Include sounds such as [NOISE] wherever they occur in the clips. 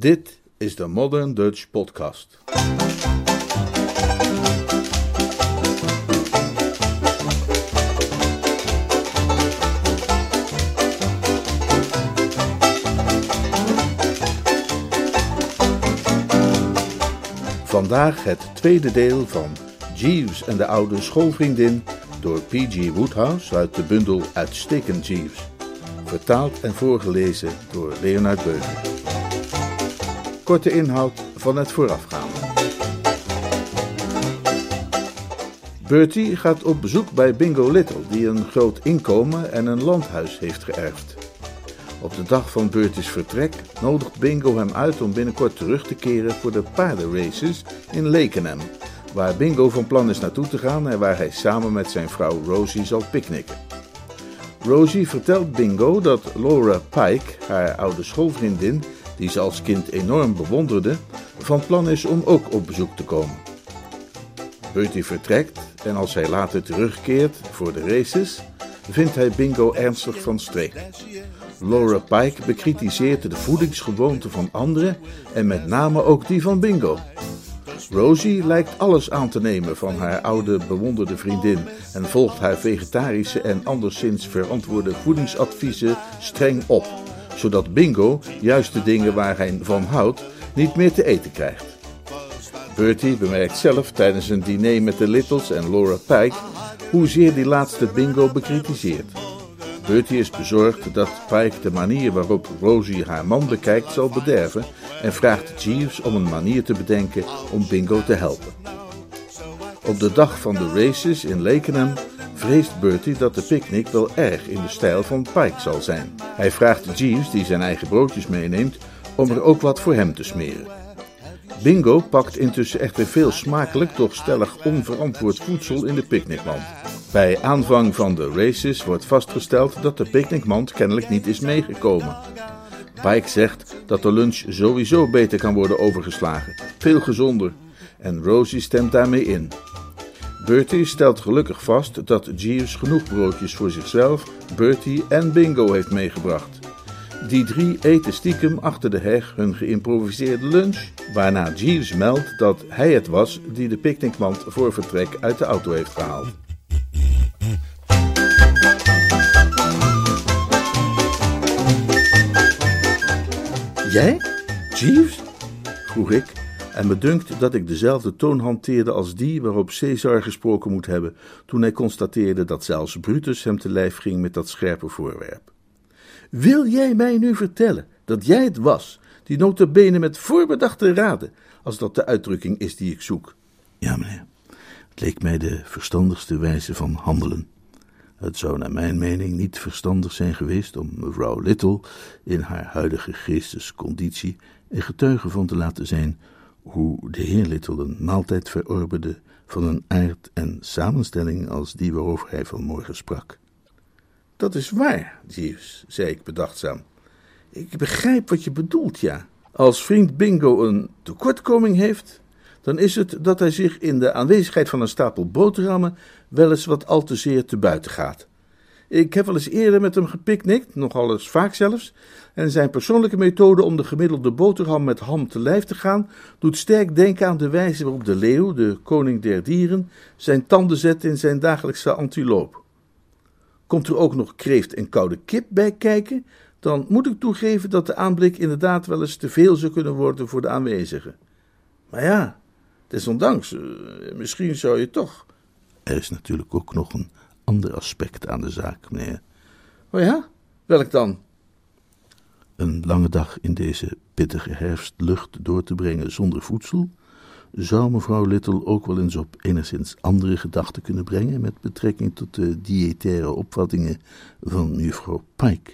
Dit is de Modern Dutch Podcast. Vandaag het tweede deel van Jeeves en de oude schoolvriendin door P.G. Woodhouse uit de bundel Uitstekend Jeeves. Vertaald en voorgelezen door Leonard Beuger. Korte inhoud van het voorafgaande. Bertie gaat op bezoek bij Bingo Little, die een groot inkomen en een landhuis heeft geërfd. Op de dag van Bertie's vertrek nodigt Bingo hem uit om binnenkort terug te keren voor de paardenraces in Lakenham, waar Bingo van plan is naartoe te gaan en waar hij samen met zijn vrouw Rosie zal picknicken. Rosie vertelt Bingo dat Laura Pike, haar oude schoolvriendin, die ze als kind enorm bewonderde, van plan is om ook op bezoek te komen. Bertie vertrekt en als hij later terugkeert voor de races, vindt hij Bingo ernstig van streek. Laura Pike bekritiseert de voedingsgewoonten van anderen en met name ook die van Bingo. Rosie lijkt alles aan te nemen van haar oude bewonderde vriendin en volgt haar vegetarische en anderszins verantwoorde voedingsadviezen streng op, zodat Bingo juist de dingen waar hij van houdt niet meer te eten krijgt. Bertie bemerkt zelf tijdens een diner met de Littles en Laura Pike hoezeer die laatste Bingo bekritiseert. Bertie is bezorgd dat Pike de manier waarop Rosie haar man bekijkt zal bederven en vraagt Jeeves om een manier te bedenken om Bingo te helpen. Op de dag van de races in Lakenham vreest Bertie dat de picknick wel erg in de stijl van Pike zal zijn. Hij vraagt Jeeves, die zijn eigen broodjes meeneemt, om er ook wat voor hem te smeren. Bingo pakt intussen echter veel smakelijk, doch stellig onverantwoord voedsel in de picknickmand. Bij aanvang van de races wordt vastgesteld dat de picknickmand kennelijk niet is meegekomen. Pike zegt dat de lunch sowieso beter kan worden overgeslagen, veel gezonder, en Rosie stemt daarmee in. Bertie stelt gelukkig vast dat Jeeves genoeg broodjes voor zichzelf, Bertie en Bingo heeft meegebracht. Die drie eten stiekem achter de heg hun geïmproviseerde lunch, waarna Jeeves meldt dat hij het was die de picknickmand voor vertrek uit de auto heeft gehaald. Jij? Jeeves? vroeg ik en me dunkt dat ik dezelfde toon hanteerde als die waarop Caesar gesproken moet hebben toen hij constateerde dat zelfs Brutus hem te lijf ging met dat scherpe voorwerp. Wil jij mij nu vertellen dat jij het was die notabene met voorbedachte raden, als dat de uitdrukking is die ik zoek? Ja, meneer. Het leek mij de verstandigste wijze van handelen. Het zou naar mijn mening niet verstandig zijn geweest om mevrouw Little in haar huidige geestesconditie een getuige van te laten zijn hoe de heer Little een maaltijd verorberde van een aard en samenstelling als die waarover hij vanmorgen sprak. Dat is waar, Jeeves, zei ik bedachtzaam. Ik begrijp wat je bedoelt, ja. Als vriend Bingo een tekortkoming heeft, dan is het dat hij zich in de aanwezigheid van een stapel boterhammen wel eens wat al te zeer te buiten gaat. Ik heb wel eens eerder met hem gepicnict, nogal eens vaak zelfs, en zijn persoonlijke methode om de gemiddelde boterham met ham te lijf te gaan, doet sterk denken aan de wijze waarop de leeuw, de koning der dieren, zijn tanden zet in zijn dagelijkse antiloop. Komt er ook nog kreeft en koude kip bij kijken, dan moet ik toegeven dat de aanblik inderdaad wel eens te veel zou kunnen worden voor de aanwezigen. Maar ja, desondanks, eh, misschien zou je toch. Er is natuurlijk ook nog een ander aspect aan de zaak, meneer. Oh ja? Welk dan? Een lange dag in deze pittige herfstlucht door te brengen zonder voedsel, zou mevrouw Little ook wel eens op enigszins andere gedachten kunnen brengen met betrekking tot de diëtaire opvattingen van juffrouw Pike.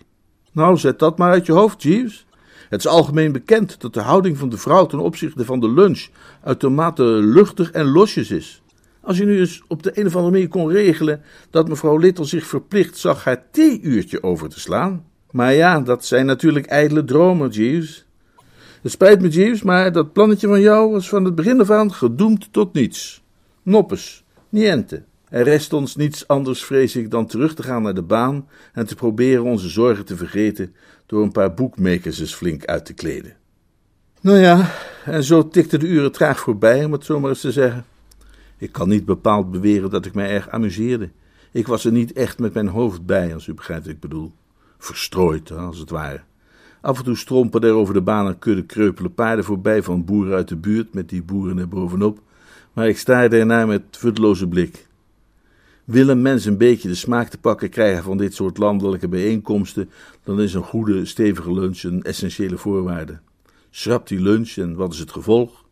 Nou, zet dat maar uit je hoofd, Jeeves. Het is algemeen bekend dat de houding van de vrouw ten opzichte van de lunch uitermate luchtig en losjes is. Als je nu eens op de een of andere manier kon regelen dat mevrouw Little zich verplicht zag haar theeuurtje over te slaan. Maar ja, dat zijn natuurlijk ijdele dromen, Jeeves. Het spijt me, Jeeves, maar dat plannetje van jou was van het begin af aan gedoemd tot niets. Noppes, niente. Er rest ons niets anders, vrees ik, dan terug te gaan naar de baan en te proberen onze zorgen te vergeten door een paar boekmakers eens flink uit te kleden. Nou ja, en zo tikten de uren traag voorbij, om het zo maar eens te zeggen. Ik kan niet bepaald beweren dat ik mij erg amuseerde. Ik was er niet echt met mijn hoofd bij, als u begrijpt wat ik bedoel. Verstrooid, als het ware. Af en toe strompelde er over de baan een kudde kreupele paarden voorbij van boeren uit de buurt met die boeren er bovenop, maar ik staarde ernaar met vutloze blik. Wil een mens een beetje de smaak te pakken krijgen van dit soort landelijke bijeenkomsten, dan is een goede, stevige lunch een essentiële voorwaarde. Schrapt die lunch en wat is het gevolg?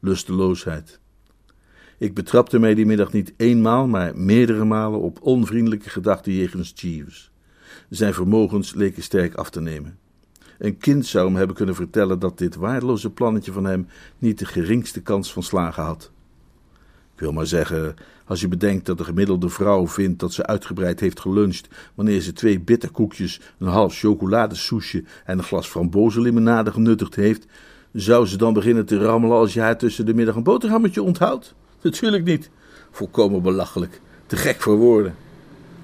Lusteloosheid. Ik betrapte mij die middag niet eenmaal, maar meerdere malen op onvriendelijke gedachten jegens Jeeves. Zijn vermogens leken sterk af te nemen. Een kind zou hem hebben kunnen vertellen dat dit waardeloze plannetje van hem niet de geringste kans van slagen had. Ik wil maar zeggen, als je bedenkt dat de gemiddelde vrouw vindt dat ze uitgebreid heeft geluncht wanneer ze twee bitterkoekjes, een half chocoladesoesje en een glas frambozenlimonade genuttigd heeft, zou ze dan beginnen te rammelen als je haar tussen de middag een boterhammetje onthoudt? Natuurlijk niet. Volkomen belachelijk. Te gek voor woorden.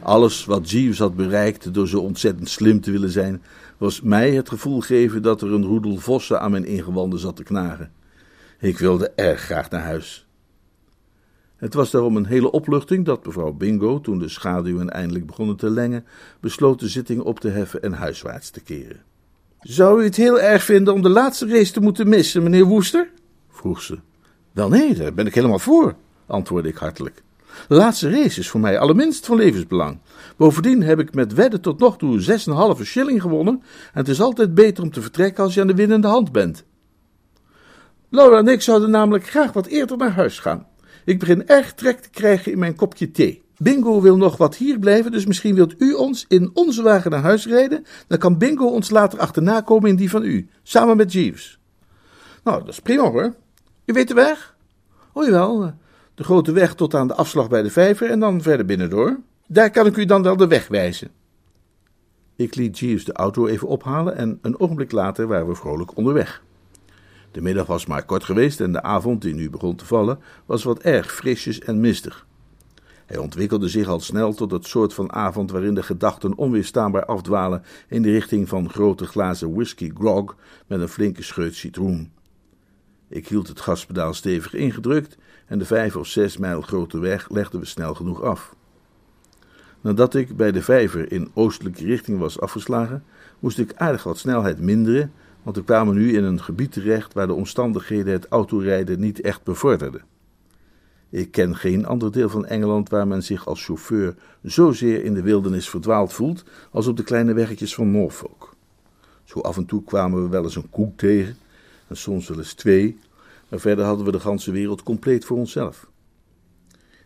Alles wat Jeeves had bereikt door zo ontzettend slim te willen zijn, was mij het gevoel geven dat er een roedel vossen aan mijn ingewanden zat te knagen. Ik wilde erg graag naar huis. Het was daarom een hele opluchting dat mevrouw Bingo, toen de schaduwen eindelijk begonnen te lengen, besloot de zitting op te heffen en huiswaarts te keren. Zou u het heel erg vinden om de laatste race te moeten missen, meneer Woester? vroeg ze. Wel nee, daar ben ik helemaal voor, antwoordde ik hartelijk. De laatste race is voor mij allerminst van levensbelang. Bovendien heb ik met wedden tot nog toe zes en een halve shilling gewonnen en het is altijd beter om te vertrekken als je aan de winnende hand bent. Laura en ik zouden namelijk graag wat eerder naar huis gaan. Ik begin erg trek te krijgen in mijn kopje thee. Bingo wil nog wat hier blijven, dus misschien wilt u ons in onze wagen naar huis rijden. Dan kan Bingo ons later achterna komen in die van u, samen met Jeeves. Nou, dat is prima hoor. U weet de weg? Oh jawel, de grote weg tot aan de afslag bij de vijver en dan verder binnendoor. Daar kan ik u dan wel de weg wijzen. Ik liet Jeeves de auto even ophalen en een ogenblik later waren we vrolijk onderweg. De middag was maar kort geweest en de avond, die nu begon te vallen, was wat erg frisjes en mistig. Hij ontwikkelde zich al snel tot het soort van avond waarin de gedachten onweerstaanbaar afdwalen in de richting van grote glazen whisky grog met een flinke scheut citroen. Ik hield het gaspedaal stevig ingedrukt en de vijf of zes mijl grote weg legden we snel genoeg af. Nadat ik bij de vijver in oostelijke richting was afgeslagen, moest ik aardig wat snelheid minderen, want we kwamen nu in een gebied terecht waar de omstandigheden het autorijden niet echt bevorderden. Ik ken geen ander deel van Engeland waar men zich als chauffeur zozeer in de wildernis verdwaald voelt als op de kleine weggetjes van Norfolk. Zo af en toe kwamen we wel eens een koe tegen, en soms wel eens twee, maar verder hadden we de ganse wereld compleet voor onszelf.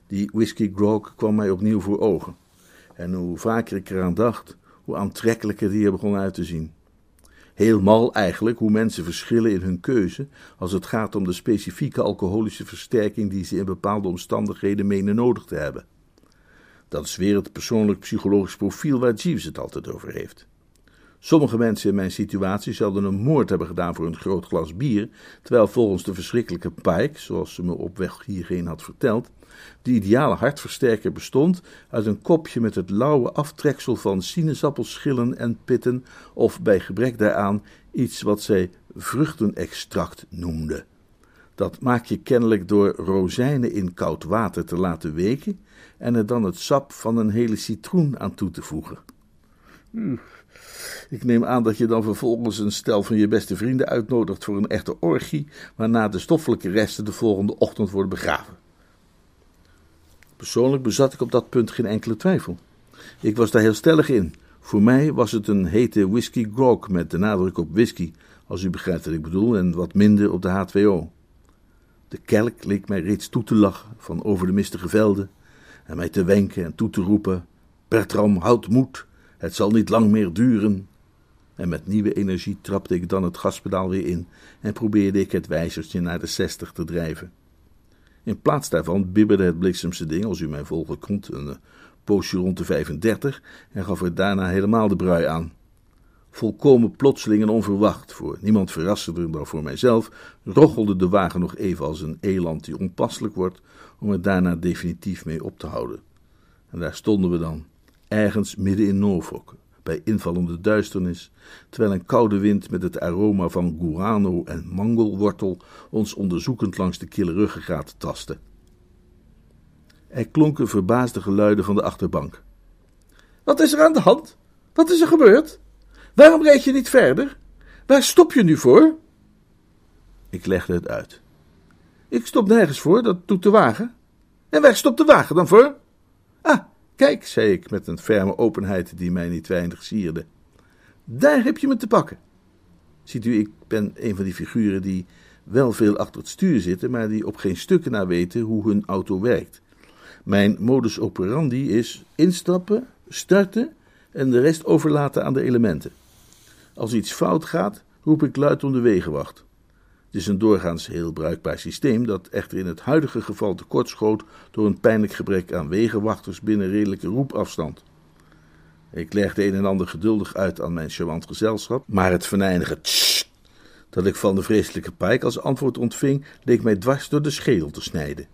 Die whisky grog kwam mij opnieuw voor ogen. En hoe vaker ik eraan dacht, hoe aantrekkelijker die er begon uit te zien. Heel mal eigenlijk hoe mensen verschillen in hun keuze als het gaat om de specifieke alcoholische versterking die ze in bepaalde omstandigheden menen nodig te hebben. Dat is weer het persoonlijk psychologisch profiel waar Jeeves het altijd over heeft. Sommige mensen in mijn situatie zouden een moord hebben gedaan voor een groot glas bier, terwijl volgens de verschrikkelijke Pike, zoals ze me op weg hierheen had verteld, de ideale hartversterker bestond uit een kopje met het lauwe aftreksel van sinaasappelschillen en pitten, of bij gebrek daaraan iets wat zij vruchtenextract noemde. Dat maak je kennelijk door rozijnen in koud water te laten weken en er dan het sap van een hele citroen aan toe te voegen. Hmm. Ik neem aan dat je dan vervolgens een stel van je beste vrienden uitnodigt voor een echte orgie, waarna de stoffelijke resten de volgende ochtend worden begraven. Persoonlijk bezat ik op dat punt geen enkele twijfel. Ik was daar heel stellig in. Voor mij was het een hete whisky grog met de nadruk op whisky, als u begrijpt wat ik bedoel, en wat minder op de H2O. De kelk leek mij reeds toe te lachen van over de mistige velden en mij te wenken en toe te roepen: Bertram, houd moed, het zal niet lang meer duren. En met nieuwe energie trapte ik dan het gaspedaal weer in en probeerde ik het wijzertje naar de zestig te drijven. In plaats daarvan bibberde het bliksemse ding, als u mij volgen kunt, een poosje rond de 35 en gaf er daarna helemaal de brui aan. Volkomen plotseling en onverwacht, voor niemand verrassender dan voor mijzelf, rochelde de wagen nog even als een eland die onpasselijk wordt, om er daarna definitief mee op te houden. En daar stonden we dan, ergens midden in Norfolk, bij invallende duisternis, terwijl een koude wind met het aroma van guano en mangelwortel ons onderzoekend langs de kille ruggengraat tastte. Er klonken verbaasde geluiden van de achterbank. Wat is er aan de hand? Wat is er gebeurd? Waarom rijd je niet verder? Waar stop je nu voor? Ik legde het uit. Ik stop nergens voor, dat doet de wagen. En waar stopt de wagen dan voor? Ah, kijk, zei ik met een ferme openheid die mij niet weinig sierde. Daar heb je me te pakken. Ziet u, ik ben een van die figuren die wel veel achter het stuur zitten, maar die op geen stukken na weten hoe hun auto werkt. Mijn modus operandi is instappen, starten en de rest overlaten aan de elementen. Als iets fout gaat, roep ik luid om de wegenwacht. Het is een doorgaans heel bruikbaar systeem dat echter in het huidige geval tekortschoot door een pijnlijk gebrek aan wegenwachters binnen redelijke roepafstand. Ik legde een en ander geduldig uit aan mijn charmant gezelschap, maar het venijnige tssst dat ik van de vreselijke pijk als antwoord ontving, leek mij dwars door de schedel te snijden.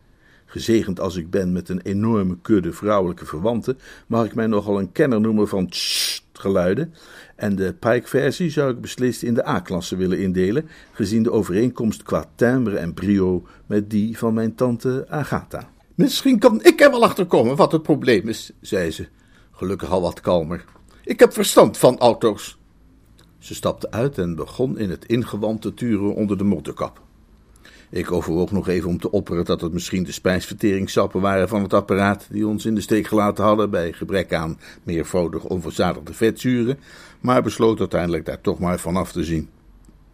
Gezegend als ik ben met een enorme kudde vrouwelijke verwanten, mag ik mij nogal een kenner noemen van tssst geluiden. En de Pike-versie zou ik beslist in de A-klasse willen indelen, gezien de overeenkomst qua timbre en brio met die van mijn tante Agatha. Misschien kan ik er wel achter komen wat het probleem is, zei ze, gelukkig al wat kalmer. Ik heb verstand van auto's. Ze stapte uit en begon in het ingewand te turen onder de motorkap. Ik overwoog nog even om te opperen dat het misschien de spijsverteringssappen waren van het apparaat die ons in de steek gelaten hadden bij gebrek aan meervoudig onverzadigde vetzuren, maar besloot uiteindelijk daar toch maar van af te zien.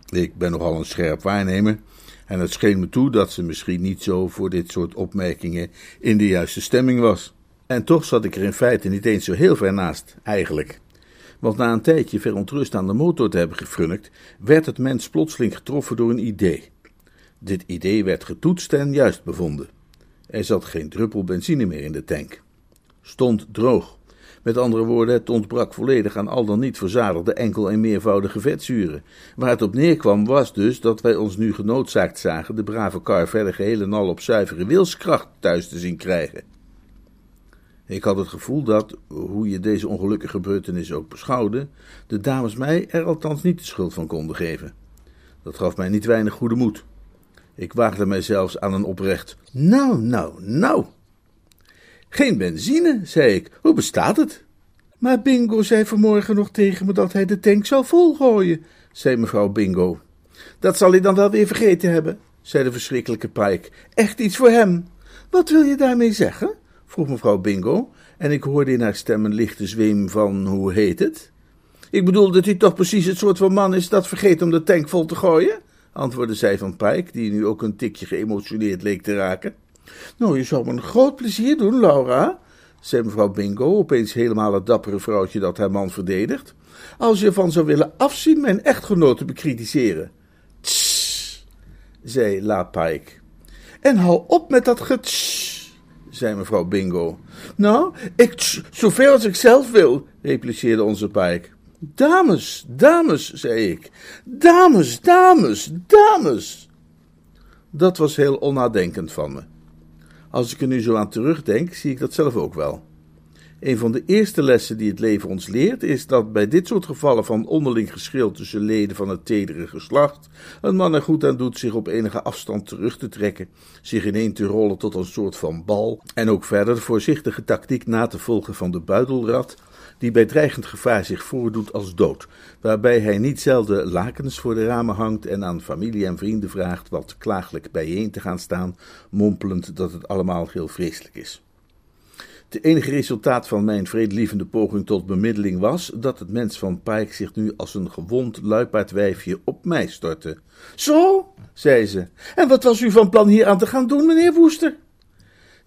Ik ben nogal een scherp waarnemer en het scheen me toe dat ze misschien niet zo voor dit soort opmerkingen in de juiste stemming was. En toch zat ik er in feite niet eens zo heel ver naast, eigenlijk. Want na een tijdje verontrust aan de motor te hebben gefrunnikt, werd het mens plotseling getroffen door een idee. Dit idee werd getoetst en juist bevonden. Er zat geen druppel benzine meer in de tank. Stond droog. Met andere woorden, het ontbrak volledig aan al dan niet verzadigde enkel- en meervoudige vetzuren. Waar het op neerkwam was dus dat wij ons nu genoodzaakt zagen de brave kar verder geheel en al op zuivere wilskracht thuis te zien krijgen. Ik had het gevoel dat, hoe je deze ongelukkige gebeurtenis ook beschouwde, de dames mij er althans niet de schuld van konden geven. Dat gaf mij niet weinig goede moed. Ik waagde mij zelfs aan een oprecht. Nou, nou, nou. Geen benzine, zei ik. Hoe bestaat het? Maar Bingo zei vanmorgen nog tegen me dat hij de tank zou volgooien, zei mevrouw Bingo. Dat zal hij dan wel weer vergeten hebben, zei de verschrikkelijke Pike. Echt iets voor hem. Wat wil je daarmee zeggen? vroeg mevrouw Bingo, en ik hoorde in haar stem een lichte zweem van, hoe heet het? Ik bedoel dat hij toch precies het soort van man is dat vergeet om de tank vol te gooien? Antwoordde zij van Pijk, die nu ook een tikje geëmotioneerd leek te raken. Nou, je zou me een groot plezier doen, Laura, zei mevrouw Bingo, opeens helemaal het dappere vrouwtje dat haar man verdedigt, als je ervan zou willen afzien mijn echtgenoot te bekritiseren. Tss, zei La Pike. En hou op met dat getss, zei mevrouw Bingo. Nou, ik tss, zoveel als ik zelf wil, repliceerde onze Pike. Dames, dames, zei ik. Dames, dames, dames. Dat was heel onnadenkend van me. Als ik er nu zo aan terugdenk, zie ik dat zelf ook wel. Een van de eerste lessen die het leven ons leert, is dat bij dit soort gevallen van onderling geschil tussen leden van het tedere geslacht, een man er goed aan doet zich op enige afstand terug te trekken, zich ineen te rollen tot een soort van bal, en ook verder de voorzichtige tactiek na te volgen van de buidelrat, die bij dreigend gevaar zich voordoet als dood, waarbij hij niet zelden lakens voor de ramen hangt en aan familie en vrienden vraagt wat klagelijk bijeen te gaan staan, mompelend dat het allemaal heel vreselijk is. Het enige resultaat van mijn vredelievende poging tot bemiddeling was dat het mens van Pike zich nu als een gewond luipaardwijfje op mij stortte. Zo, zei ze. En wat was u van plan hier aan te gaan doen, meneer Woester?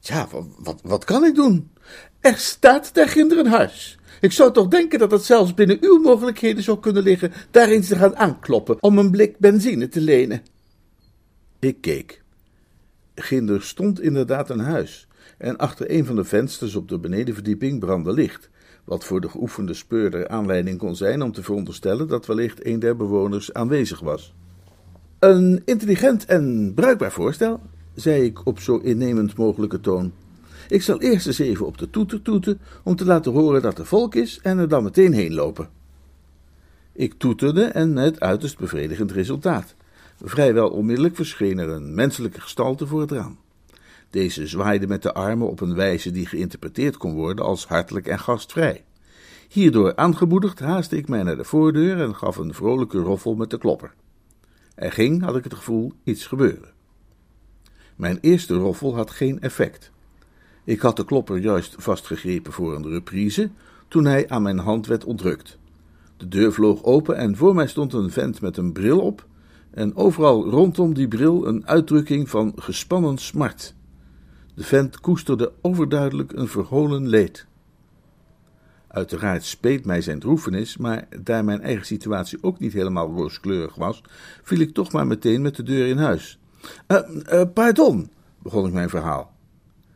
Tja, wat, wat kan ik doen? Er staat daar ginder een huis. Ik zou toch denken dat het zelfs binnen uw mogelijkheden zou kunnen liggen daar eens te gaan aankloppen om een blik benzine te lenen. Ik keek. Ginder stond inderdaad een huis, en achter een van de vensters op de benedenverdieping brandde licht, wat voor de geoefende speurder aanleiding kon zijn om te veronderstellen dat wellicht een der bewoners aanwezig was. Een intelligent en bruikbaar voorstel, zei ik op zo innemend mogelijke toon. Ik zal eerst eens even op de toeter toeten om te laten horen dat er volk is en er dan meteen heen lopen. Ik toeterde en met uiterst bevredigend resultaat. Vrijwel onmiddellijk verscheen er een menselijke gestalte voor het raam. Deze zwaaide met de armen op een wijze die geïnterpreteerd kon worden als hartelijk en gastvrij. Hierdoor aangemoedigd haastte ik mij naar de voordeur en gaf een vrolijke roffel met de klopper. Er ging, had ik het gevoel, iets gebeuren. Mijn eerste roffel had geen effect. Ik had de klopper juist vastgegrepen voor een reprise, toen hij aan mijn hand werd ontrukt. De deur vloog open en voor mij stond een vent met een bril op, en overal rondom die bril een uitdrukking van gespannen smart. De vent koesterde overduidelijk een verholen leed. Uiteraard speet mij zijn droefenis, maar daar mijn eigen situatie ook niet helemaal rooskleurig was, viel ik toch maar meteen met de deur in huis. Uh, uh, pardon, begon ik mijn verhaal.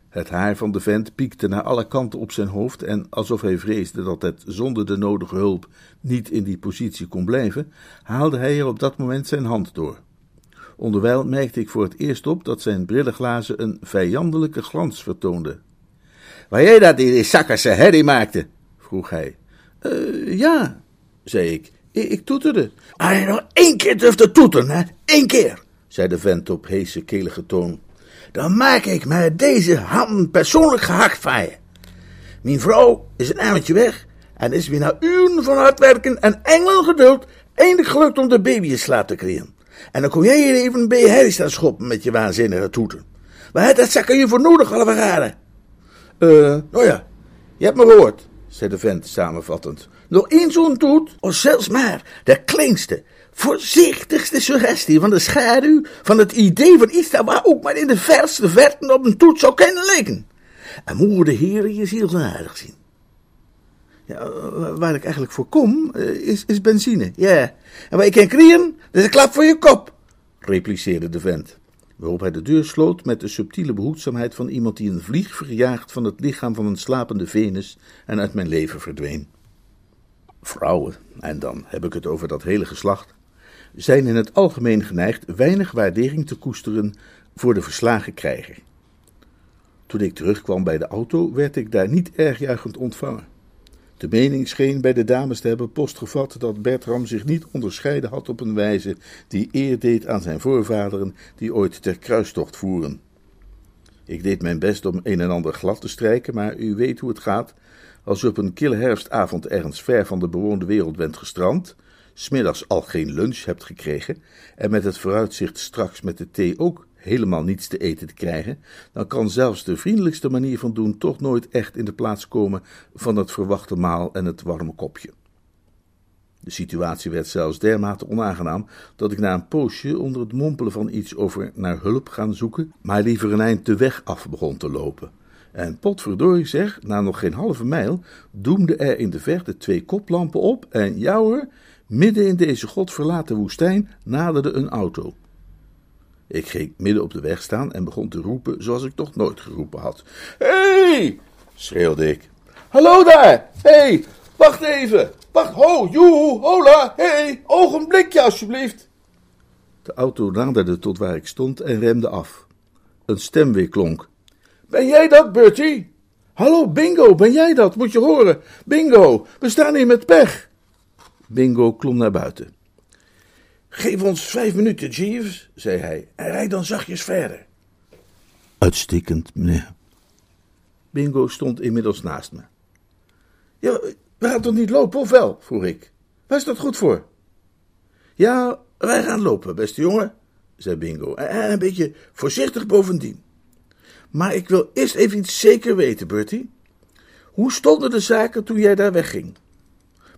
Het haar van de vent piekte naar alle kanten op zijn hoofd en alsof hij vreesde dat het zonder de nodige hulp niet in die positie kon blijven, haalde hij er op dat moment zijn hand door. Onderwijl merkte ik voor het eerst op dat zijn brillenglazen een vijandelijke glans vertoonden. Waar jij dat in die zakkerse herrie maakte? vroeg hij. Uh, ja, zei ik. ik. Ik toeterde. Als je nog één keer durft te toeteren, hè? Eén keer, zei de vent op heese, kelige toon. Dan maak ik met deze hand persoonlijk gehakt van je. Mijn vrouw is een avondje weg en is weer na uren van hard werken en engelen geduld eindelijk gelukt om de baby in slaap te krijgen. En dan kom jij hier even bij herrie staan schoppen met je waanzinnige toeten. Maar dat zakken je voor nodig, alle vergaren. Eh, nou ja, je hebt me gehoord, zei de vent samenvattend. Nog één zo'n toet, of zelfs maar de kleinste, voorzichtigste suggestie van de schaduw van het idee van iets dat waar ook maar in de verste verten op een toet zou kunnen liggen. En mogen de heren je zielswaardig zien. Ja, waar ik eigenlijk voor kom, is, is benzine. Ja, en waar ik kan kriegen, dat is een klap voor je kop, repliceerde de vent. Waarop hij de deur sloot met de subtiele behoedzaamheid van iemand die een vlieg verjaagt van het lichaam van een slapende Venus en uit mijn leven verdween. Vrouwen, en dan heb ik het over dat hele geslacht, zijn in het algemeen geneigd weinig waardering te koesteren voor de verslagen krijger. Toen ik terugkwam bij de auto, werd ik daar niet erg juichend ontvangen. De mening scheen bij de dames te hebben postgevat dat Bertram zich niet onderscheiden had op een wijze die eer deed aan zijn voorvaderen die ooit ter kruistocht voeren. Ik deed mijn best om een en ander glad te strijken, maar u weet hoe het gaat. Als u op een kille herfstavond ergens ver van de bewoonde wereld bent gestrand, smiddags al geen lunch hebt gekregen en met het vooruitzicht straks met de thee ook helemaal niets te eten te krijgen, dan kan zelfs de vriendelijkste manier van doen toch nooit echt in de plaats komen van het verwachte maal en het warme kopje. De situatie werd zelfs dermate onaangenaam dat ik na een poosje onder het mompelen van iets over naar hulp gaan zoeken, maar liever een eind de weg af begon te lopen. En potverdorie zeg, na nog geen halve mijl, doemde er in de verte twee koplampen op en ja hoor, midden in deze godverlaten woestijn naderde een auto. Ik ging midden op de weg staan en begon te roepen zoals ik nog nooit geroepen had. Hé! Hey! schreeuwde ik. Hallo daar! Hé! Hey! Wacht even! Wacht! Ho! Joe! Hola! Hé! Hey! Ogenblikje alsjeblieft! De auto naderde tot waar ik stond en remde af. Een stem weer klonk. Ben jij dat, Bertie? Hallo, Bingo, ben jij dat? Moet je horen. Bingo, we staan hier met pech. Bingo klom naar buiten. Geef ons vijf minuten, Jeeves, zei hij, en rijd dan zachtjes verder. Uitstekend, meneer. Bingo stond inmiddels naast me. Ja, we gaan toch niet lopen, of wel? vroeg ik. Waar is dat goed voor? Ja, wij gaan lopen, beste jongen, zei Bingo, en een beetje voorzichtig bovendien. Maar ik wil eerst even iets zeker weten, Bertie. Hoe stonden de zaken toen jij daar wegging?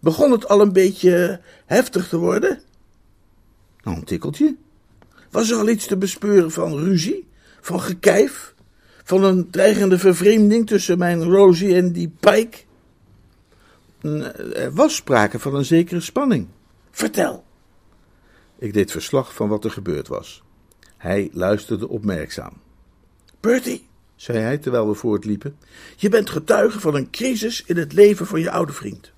Begon het al een beetje heftig te worden? Nou, een tikkeltje. Was er al iets te bespeuren van ruzie? Van gekijf? Van een dreigende vervreemding tussen mijn Rosie en die Pike? Er was sprake van een zekere spanning. Vertel. Ik deed verslag van wat er gebeurd was. Hij luisterde opmerkzaam. Bertie, zei hij terwijl we voortliepen, je bent getuige van een crisis in het leven van je oude vriend.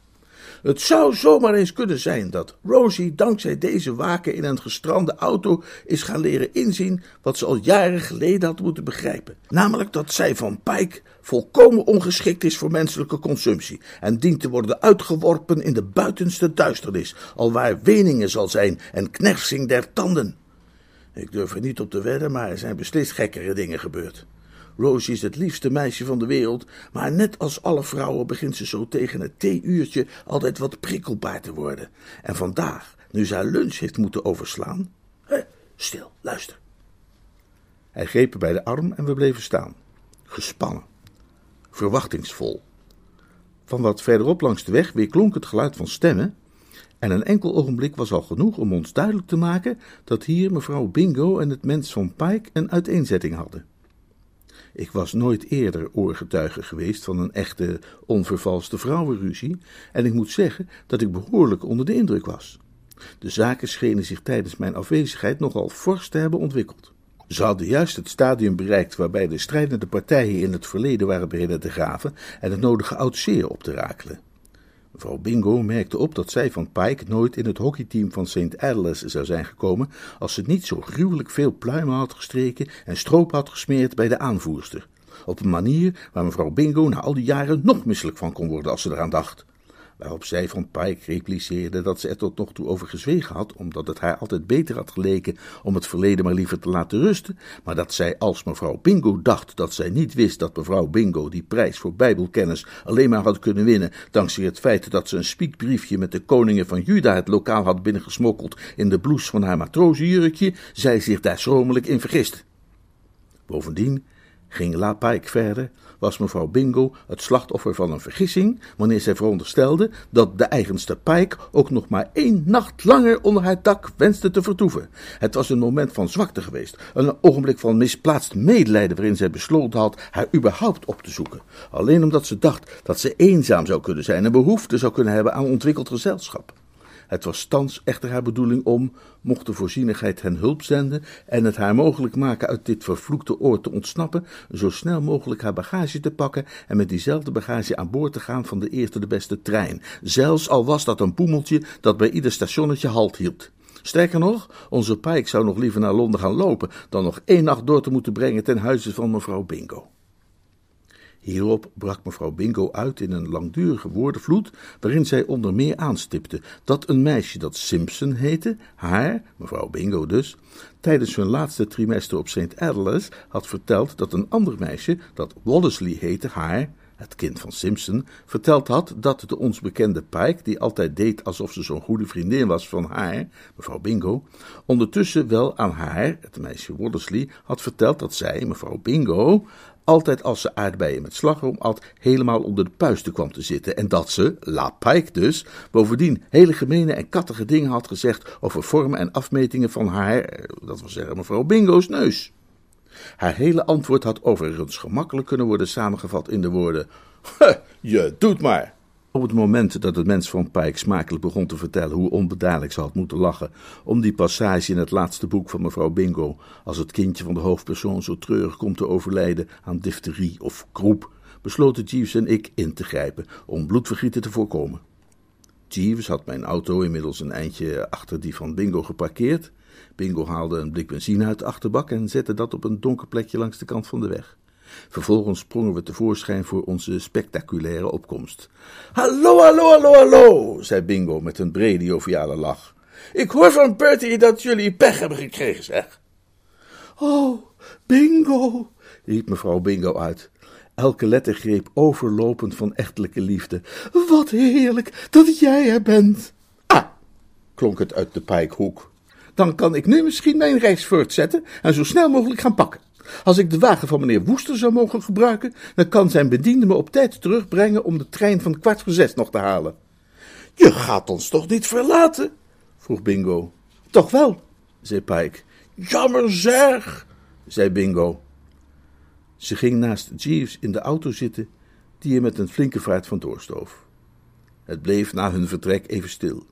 Het zou zomaar eens kunnen zijn dat Rosie dankzij deze waken in een gestrande auto is gaan leren inzien wat ze al jaren geleden had moeten begrijpen. Namelijk dat zij van Pike volkomen ongeschikt is voor menselijke consumptie en dient te worden uitgeworpen in de buitenste duisternis, alwaar weningen zal zijn en knersing der tanden. Ik durf er niet op te wedden, maar er zijn beslist gekkere dingen gebeurd. Rosie is het liefste meisje van de wereld, maar net als alle vrouwen begint ze zo tegen het theeuurtje altijd wat prikkelbaar te worden. En vandaag, nu ze haar lunch heeft moeten overslaan. Hé, stil, luister. Hij greep bij de arm en we bleven staan, gespannen, verwachtingsvol. Van wat verderop langs de weg weer klonk het geluid van stemmen, en een enkel ogenblik was al genoeg om ons duidelijk te maken dat hier mevrouw Bingo en het mens van Pike een uiteenzetting hadden. Ik was nooit eerder oorgetuige geweest van een echte, onvervalste vrouwenruzie, en ik moet zeggen dat ik behoorlijk onder de indruk was. De zaken schenen zich tijdens mijn afwezigheid nogal fors te hebben ontwikkeld. Ze hadden juist het stadium bereikt waarbij de strijdende partijen in het verleden waren beginnen te graven en het nodige oud zeer op te rakelen. Mevrouw Bingo merkte op dat zij van Pike nooit in het hockeyteam van St. Adela's zou zijn gekomen als ze niet zo gruwelijk veel pluimen had gestreken en stroop had gesmeerd bij de aanvoerster. Op een manier waar mevrouw Bingo na al die jaren nog misselijk van kon worden als ze eraan dacht waarop zij van Pike repliceerde dat ze er tot nog toe over gezwegen had, omdat het haar altijd beter had geleken om het verleden maar liever te laten rusten, maar dat zij als mevrouw Bingo dacht dat zij niet wist dat mevrouw Bingo die prijs voor bijbelkennis alleen maar had kunnen winnen dankzij het feit dat ze een spiekbriefje met de koningen van Juda het lokaal had binnengesmokkeld in de blouse van haar matrozenjurkje, zij zich daar schromelijk in vergist. Bovendien ging La Pike verder was mevrouw Bingo het slachtoffer van een vergissing wanneer zij veronderstelde dat de eigenste Pike ook nog maar één nacht langer onder haar dak wenste te vertoeven. Het was een moment van zwakte geweest, een ogenblik van misplaatst medelijden waarin zij besloten had haar überhaupt op te zoeken. Alleen omdat ze dacht dat ze eenzaam zou kunnen zijn en behoefte zou kunnen hebben aan ontwikkeld gezelschap. Het was thans echter haar bedoeling om, mocht de voorzienigheid hen hulp zenden en het haar mogelijk maken uit dit vervloekte oord te ontsnappen, zo snel mogelijk haar bagage te pakken en met diezelfde bagage aan boord te gaan van de eerste de beste trein, zelfs al was dat een poemeltje dat bij ieder stationnetje halt hield. Sterker nog, onze Pike zou nog liever naar Londen gaan lopen dan nog één nacht door te moeten brengen ten huize van mevrouw Bingo. Hierop brak mevrouw Bingo uit in een langdurige woordenvloed, waarin zij onder meer aanstipte dat een meisje dat Simpson heette, haar, mevrouw Bingo dus, tijdens hun laatste trimester op St. Adela's had verteld dat een ander meisje, dat Wallesley heette, haar, het kind van Simpson, verteld had dat de ons bekende Pike, die altijd deed alsof ze zo'n goede vriendin was van haar, mevrouw Bingo, ondertussen wel aan haar, het meisje Wallesley, had verteld dat zij, mevrouw Bingo, altijd als ze aardbeien met slagroom at, helemaal onder de puisten kwam te zitten. En dat ze, La Pike dus, bovendien hele gemene en kattige dingen had gezegd over vormen en afmetingen van haar, eh, dat wil zeggen mevrouw Bingo's neus. Haar hele antwoord had overigens gemakkelijk kunnen worden samengevat in de woorden: [LAUGHS] Je doet maar. Op het moment dat het mens van Pike smakelijk begon te vertellen hoe onbedadelijk ze had moeten lachen om die passage in het laatste boek van mevrouw Bingo, als het kindje van de hoofdpersoon zo treurig komt te overlijden aan difterie of kroep, besloten Jeeves en ik in te grijpen om bloedvergieten te voorkomen. Jeeves had mijn auto inmiddels een eindje achter die van Bingo geparkeerd. Bingo haalde een blik benzine uit de achterbak en zette dat op een donker plekje langs de kant van de weg. Vervolgens sprongen we tevoorschijn voor onze spectaculaire opkomst. Hallo, hallo, hallo, hallo, zei Bingo met een brede joviale lach. Ik hoor van Bertie dat jullie pech hebben gekregen, zeg. Oh, Bingo, riep mevrouw Bingo uit. Elke lettergreep overlopend van echtelijke liefde. Wat heerlijk dat jij er bent. Ah, klonk het uit de pijkhoek. Dan kan ik nu misschien mijn reis voortzetten en zo snel mogelijk gaan pakken. Als ik de wagen van meneer Woester zou mogen gebruiken, dan kan zijn bediende me op tijd terugbrengen om de trein van kwart voor zes nog te halen. Je gaat ons toch niet verlaten? vroeg Bingo. Toch wel, zei Pike. Jammer zeg, zei Bingo. Ze ging naast Jeeves in de auto zitten, die er met een flinke vaart van doorstoof. Het bleef na hun vertrek even stil.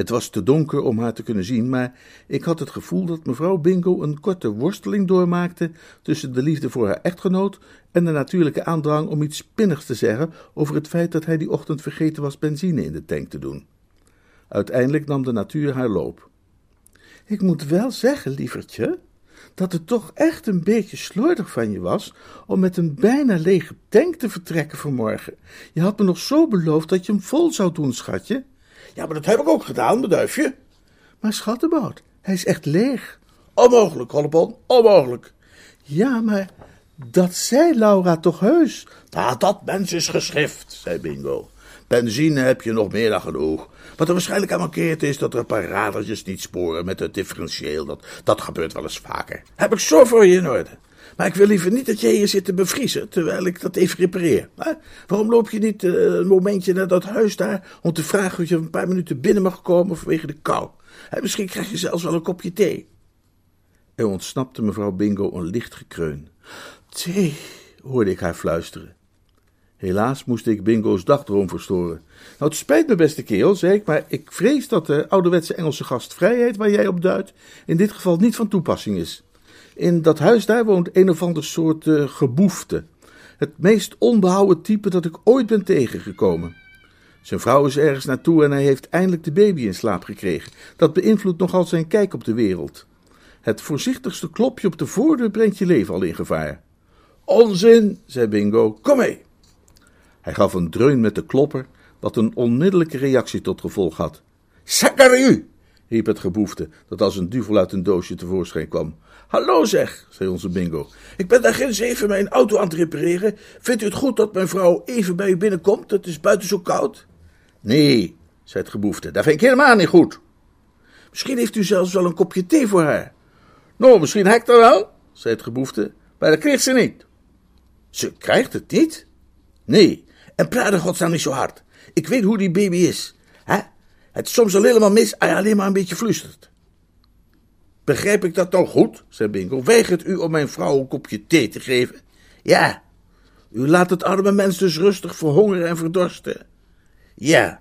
Het was te donker om haar te kunnen zien, maar ik had het gevoel dat mevrouw Bingo een korte worsteling doormaakte tussen de liefde voor haar echtgenoot en de natuurlijke aandrang om iets spinnigs te zeggen over het feit dat hij die ochtend vergeten was benzine in de tank te doen. Uiteindelijk nam de natuur haar loop. Ik moet wel zeggen, lievertje, dat het toch echt een beetje slordig van je was om met een bijna lege tank te vertrekken vanmorgen. Je had me nog zo beloofd dat je hem vol zou doen, schatje. Ja, maar dat heb ik ook gedaan, mijn duifje. Maar schattenbout, hij is echt leeg. Onmogelijk, Hollebon, onmogelijk. Ja, maar dat zei Laura toch heus? Nou, dat mens is geschrift, zei Bingo. Benzine heb je nog meer dan genoeg. Wat er waarschijnlijk aan mankeert is dat er een paar radertjes niet sporen met het differentieel. Dat, dat gebeurt wel eens vaker. Heb ik zo voor je in orde. Maar ik wil liever niet dat jij hier zit te bevriezen terwijl ik dat even repareer. Waarom loop je niet uh, een momentje naar dat huis daar om te vragen of je een paar minuten binnen mag komen vanwege de kou? misschien krijg je zelfs wel een kopje thee. Er ontsnapte mevrouw Bingo een licht gekreun. Thee, hoorde ik haar fluisteren. Helaas moest ik Bingo's dagdroom verstoren. Nou, het spijt me, beste kerel, zei ik, maar ik vrees dat de ouderwetse Engelse gastvrijheid waar jij op duidt, in dit geval niet van toepassing is. In dat huis daar woont een of ander soort uh, geboefte. Het meest onbehouden type dat ik ooit ben tegengekomen. Zijn vrouw is ergens naartoe en hij heeft eindelijk de baby in slaap gekregen. Dat beïnvloedt nogal zijn kijk op de wereld. Het voorzichtigste klopje op de voordeur brengt je leven al in gevaar. Onzin, zei Bingo. Kom mee. Hij gaf een dreun met de klopper, wat een onmiddellijke reactie tot gevolg had. Zakaru! riep het geboefte, dat als een duvel uit een doosje tevoorschijn kwam. Hallo zeg, zei onze bingo. Ik ben daar ginds even mijn auto aan het repareren. Vindt u het goed dat mijn vrouw even bij u binnenkomt? Het is buiten zo koud. Nee, zei het geboefte, dat vind ik helemaal niet goed. Misschien heeft u zelfs wel een kopje thee voor haar. Nou, misschien heb ik dat wel, zei het geboefte, maar dat krijgt ze niet. Ze krijgt het niet? Nee, en praat er godsnaam niet zo hard. Ik weet hoe die baby is. Hè? Het is soms al helemaal mis als je alleen maar een beetje flustert. Begrijp ik dat dan goed, zei Bingo. Weigert u om mijn vrouw een kopje thee te geven? Ja. U laat het arme mens dus rustig verhongeren en verdorsten. Ja.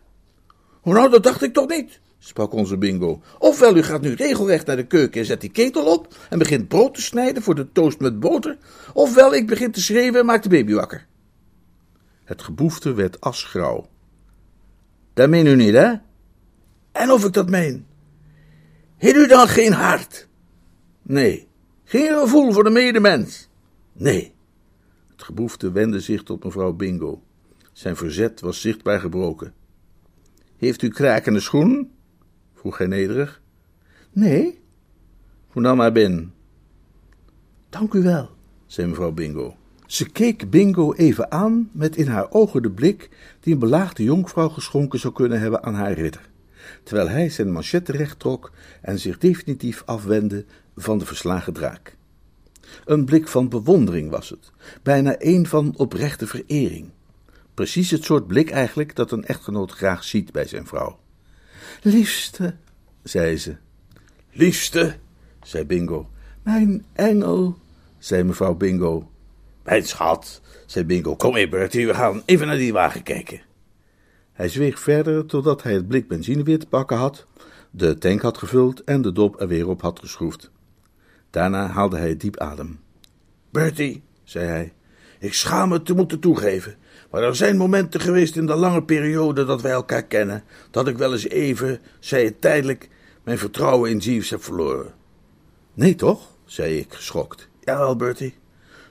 Hoe nou, dat dacht ik toch niet, sprak onze Bingo. Ofwel, u gaat nu regelrecht naar de keuken en zet die ketel op en begint brood te snijden voor de toast met boter. Ofwel, ik begin te schreeuwen en maak de baby wakker. Het geboefte werd asgrauw. Dat meen u niet, hè? En of ik dat meen? Heeft u dan geen hart? Nee. Geen gevoel voor de medemens? Nee. Het geboefte wendde zich tot mevrouw Bingo. Zijn verzet was zichtbaar gebroken. Heeft u krakende schoen? vroeg hij nederig. Nee. Hoe dan maar binnen. Dank u wel, zei mevrouw Bingo. Ze keek Bingo even aan met in haar ogen de blik die een belaagde jonkvrouw geschonken zou kunnen hebben aan haar ridder, terwijl hij zijn manchette recht trok en zich definitief afwendde van de verslagen draak. Een blik van bewondering was het, bijna een van oprechte verering. Precies het soort blik eigenlijk dat een echtgenoot graag ziet bij zijn vrouw. Liefste, zei ze. Liefste, zei Bingo. Mijn engel, zei mevrouw Bingo. Mijn schat, zei Bingo, kom mee Bertie, we gaan even naar die wagen kijken. Hij zweeg verder totdat hij het blik benzine weer te pakken had, de tank had gevuld en de dop er weer op had geschroefd. Daarna haalde hij diep adem. Bertie, zei hij, ik schaam me te moeten toegeven, maar er zijn momenten geweest in de lange periode dat wij elkaar kennen, dat ik wel eens even, zei het tijdelijk, mijn vertrouwen in Jeeves heb verloren. Nee toch? zei ik, geschokt. Jawel, Bertie.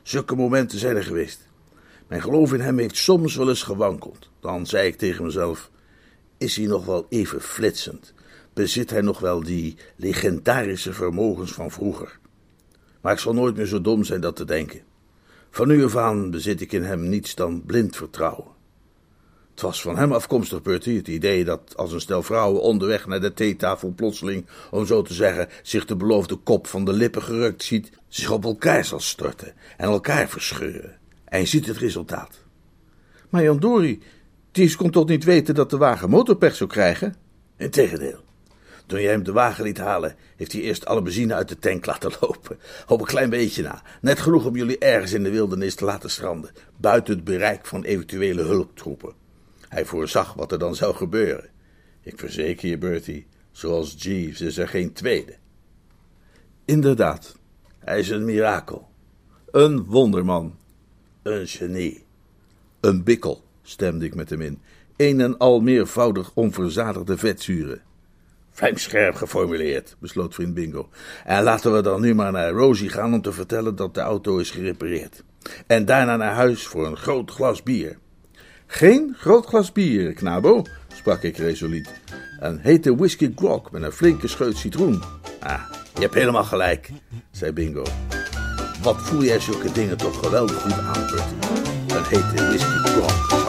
Zulke momenten zijn er geweest. Mijn geloof in hem heeft soms wel eens gewankeld. Dan zei ik tegen mezelf: Is hij nog wel even flitsend? Bezit hij nog wel die legendarische vermogens van vroeger? Maar ik zal nooit meer zo dom zijn dat te denken. Van nu af aan bezit ik in hem niets dan blind vertrouwen. Het was van hem afkomstig, Bertie, het idee dat als een stel vrouwen onderweg naar de theetafel plotseling, om zo te zeggen, zich de beloofde kop van de lippen gerukt ziet, zich op elkaar zal storten en elkaar verscheuren. En je ziet het resultaat. Maar Jan Dori, Ties kon toch niet weten dat de wagen motorpech zou krijgen? Integendeel. Toen jij hem de wagen liet halen, heeft hij eerst alle benzine uit de tank laten lopen. Op een klein beetje na. Net genoeg om jullie ergens in de wildernis te laten stranden, buiten het bereik van eventuele hulptroepen. Hij voorzag wat er dan zou gebeuren. Ik verzeker je, Bertie, Zoals Jeeves is er geen tweede. Inderdaad, Hij is een mirakel. een wonderman. Een genie. Een bikkel, stemde ik met hem in. Een en al meervoudig onverzadigde vetzuren. Vlijmscherp geformuleerd, besloot vriend Bingo. En laten we dan nu maar naar Rosie gaan om te vertellen dat de auto is gerepareerd. En daarna naar huis voor een groot glas bier. Geen groot glas bier, knabo, sprak ik resoluut. Een hete whisky grog met een flinke scheut citroen. Ah, je hebt helemaal gelijk, zei Bingo. Wat voel jij zulke dingen toch geweldig goed aan, Bertie? Een hete whisky grog.